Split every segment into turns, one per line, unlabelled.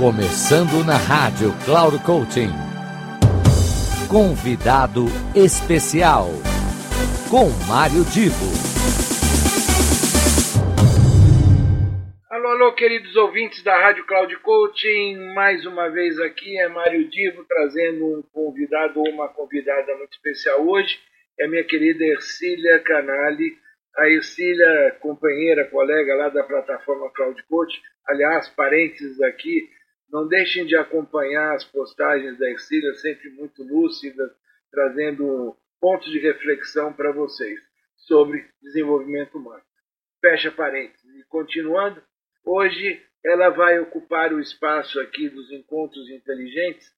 Começando na rádio Cloud Coaching. Convidado especial com Mário Divo.
Alô, alô, queridos ouvintes da Rádio Cloud Coaching. Mais uma vez aqui é Mário Divo trazendo um convidado ou uma convidada muito especial hoje. É a minha querida Ercília Canali. A Ercília, companheira, colega lá da plataforma Cloud Coach. Aliás, parênteses aqui, não deixem de acompanhar as postagens da Ercília, sempre muito lúcidas, trazendo pontos de reflexão para vocês sobre desenvolvimento humano. Fecha parênteses. E continuando, hoje ela vai ocupar o espaço aqui dos encontros inteligentes,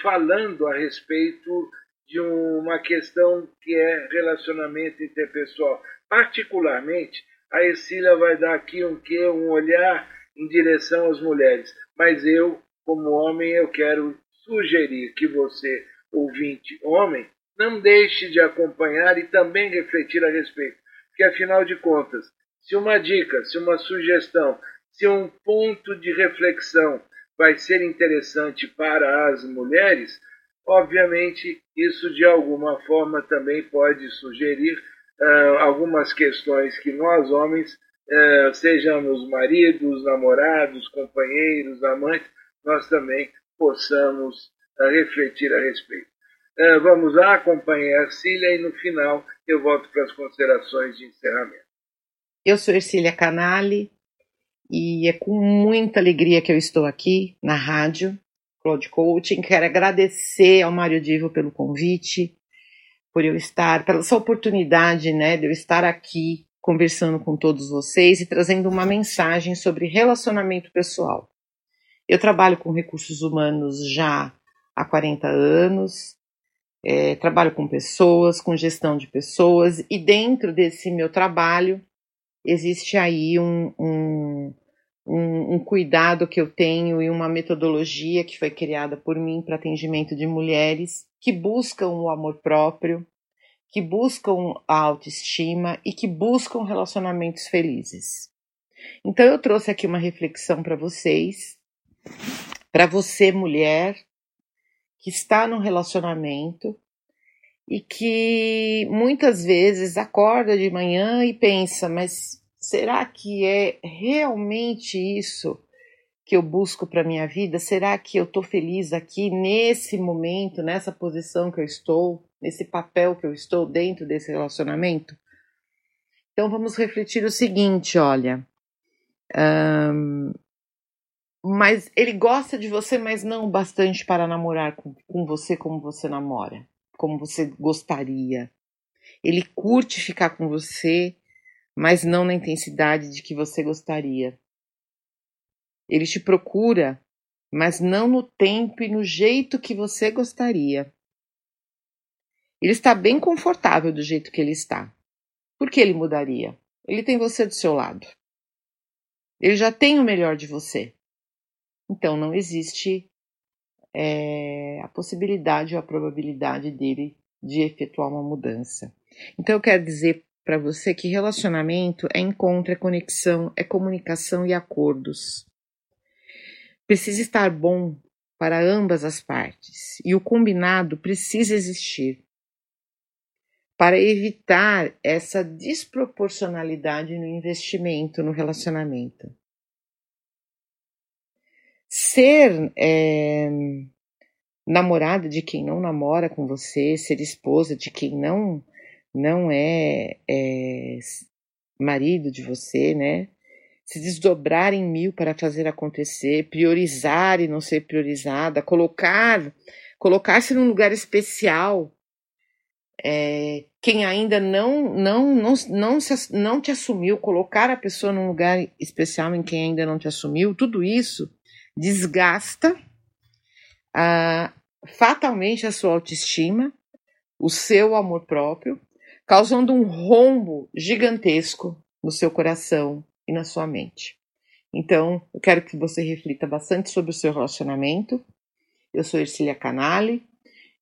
falando a respeito de uma questão que é relacionamento interpessoal. Particularmente, a Ercília vai dar aqui um, um olhar em direção às mulheres mas eu, como homem, eu quero sugerir que você, ouvinte homem, não deixe de acompanhar e também refletir a respeito. Porque, afinal de contas, se uma dica, se uma sugestão, se um ponto de reflexão vai ser interessante para as mulheres, obviamente isso de alguma forma também pode sugerir uh, algumas questões que nós homens é, sejamos maridos, namorados, companheiros, amantes, nós também possamos uh, refletir a respeito. Uh, vamos lá, acompanhar a Ercília e no final eu volto para as considerações de encerramento.
Eu sou Ercília Canali e é com muita alegria que eu estou aqui na rádio Cloud Coaching. Quero agradecer ao Mário Divo pelo convite, por eu estar, pela essa oportunidade né, de eu estar aqui conversando com todos vocês e trazendo uma mensagem sobre relacionamento pessoal. Eu trabalho com recursos humanos já há 40 anos, é, trabalho com pessoas, com gestão de pessoas, e dentro desse meu trabalho existe aí um, um, um, um cuidado que eu tenho e uma metodologia que foi criada por mim para atendimento de mulheres que buscam o amor próprio, que buscam a autoestima e que buscam relacionamentos felizes. Então eu trouxe aqui uma reflexão para vocês, para você mulher que está num relacionamento e que muitas vezes acorda de manhã e pensa, mas será que é realmente isso que eu busco para minha vida? Será que eu estou feliz aqui nesse momento, nessa posição que eu estou? Nesse papel que eu estou dentro desse relacionamento? Então vamos refletir o seguinte, olha. Um, mas ele gosta de você, mas não o bastante para namorar com, com você como você namora, como você gostaria. Ele curte ficar com você, mas não na intensidade de que você gostaria. Ele te procura, mas não no tempo e no jeito que você gostaria. Ele está bem confortável do jeito que ele está. Por que ele mudaria? Ele tem você do seu lado. Ele já tem o melhor de você. Então não existe é, a possibilidade ou a probabilidade dele de efetuar uma mudança. Então eu quero dizer para você que relacionamento é encontro, é conexão, é comunicação e acordos. Precisa estar bom para ambas as partes e o combinado precisa existir para evitar essa desproporcionalidade no investimento, no relacionamento. Ser é, namorada de quem não namora com você, ser esposa de quem não não é, é marido de você, né? Se desdobrar em mil para fazer acontecer, priorizar e não ser priorizada, colocar, colocar-se num lugar especial é, quem ainda não, não, não, não, se, não te assumiu, colocar a pessoa num lugar especial em quem ainda não te assumiu, tudo isso desgasta ah, fatalmente a sua autoestima, o seu amor próprio, causando um rombo gigantesco no seu coração e na sua mente. Então, eu quero que você reflita bastante sobre o seu relacionamento. Eu sou Ercília Canali,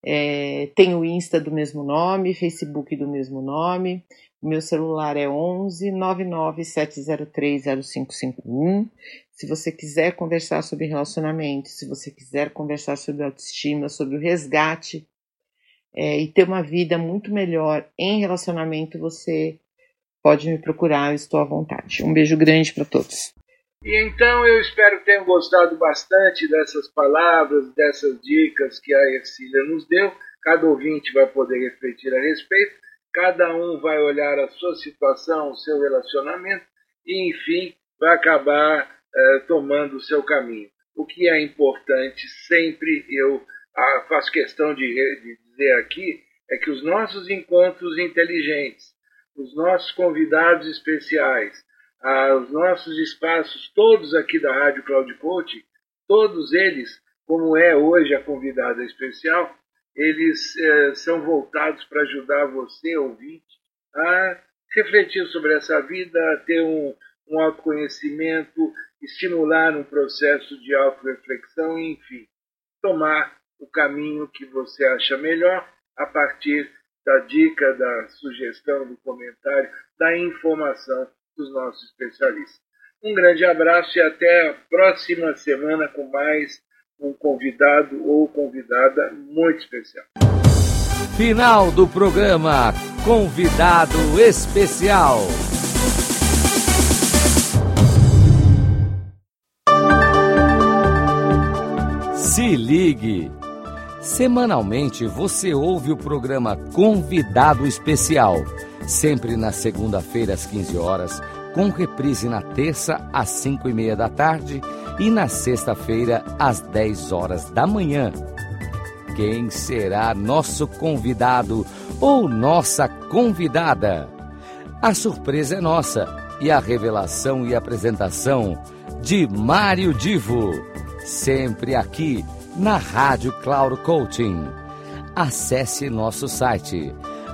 É, tem o Insta do mesmo nome, Facebook do mesmo nome. O meu celular é 11 99703 0551. Se você quiser conversar sobre relacionamento, se você quiser conversar sobre autoestima, sobre o resgate é, e ter uma vida muito melhor em relacionamento, você pode me procurar, eu estou à vontade. Um beijo grande para todos.
E então eu espero que tenham gostado bastante dessas palavras, dessas dicas que a Ercília nos deu. Cada ouvinte vai poder refletir a respeito, cada um vai olhar a sua situação, o seu relacionamento e, enfim, vai acabar eh, tomando o seu caminho. O que é importante, sempre eu ah, faço questão de, de dizer aqui, é que os nossos encontros inteligentes, os nossos convidados especiais, os nossos espaços, todos aqui da Rádio Cloud Coach, todos eles, como é hoje a convidada especial, eles eh, são voltados para ajudar você, ouvinte, a refletir sobre essa vida, a ter um, um autoconhecimento, estimular um processo de autorreflexão, enfim, tomar o caminho que você acha melhor a partir da dica, da sugestão, do comentário, da informação dos nossos especialistas. Um grande abraço e até a próxima semana com mais um convidado ou convidada muito especial.
Final do programa Convidado Especial. Se ligue! Semanalmente você ouve o programa Convidado Especial sempre na segunda-feira às 15 horas, com reprise na terça às 5 e meia da tarde e na sexta-feira às 10 horas da manhã. Quem será nosso convidado ou nossa convidada? A surpresa é nossa e a revelação e apresentação de Mário Divo, sempre aqui na Rádio Cloud Coaching. Acesse nosso site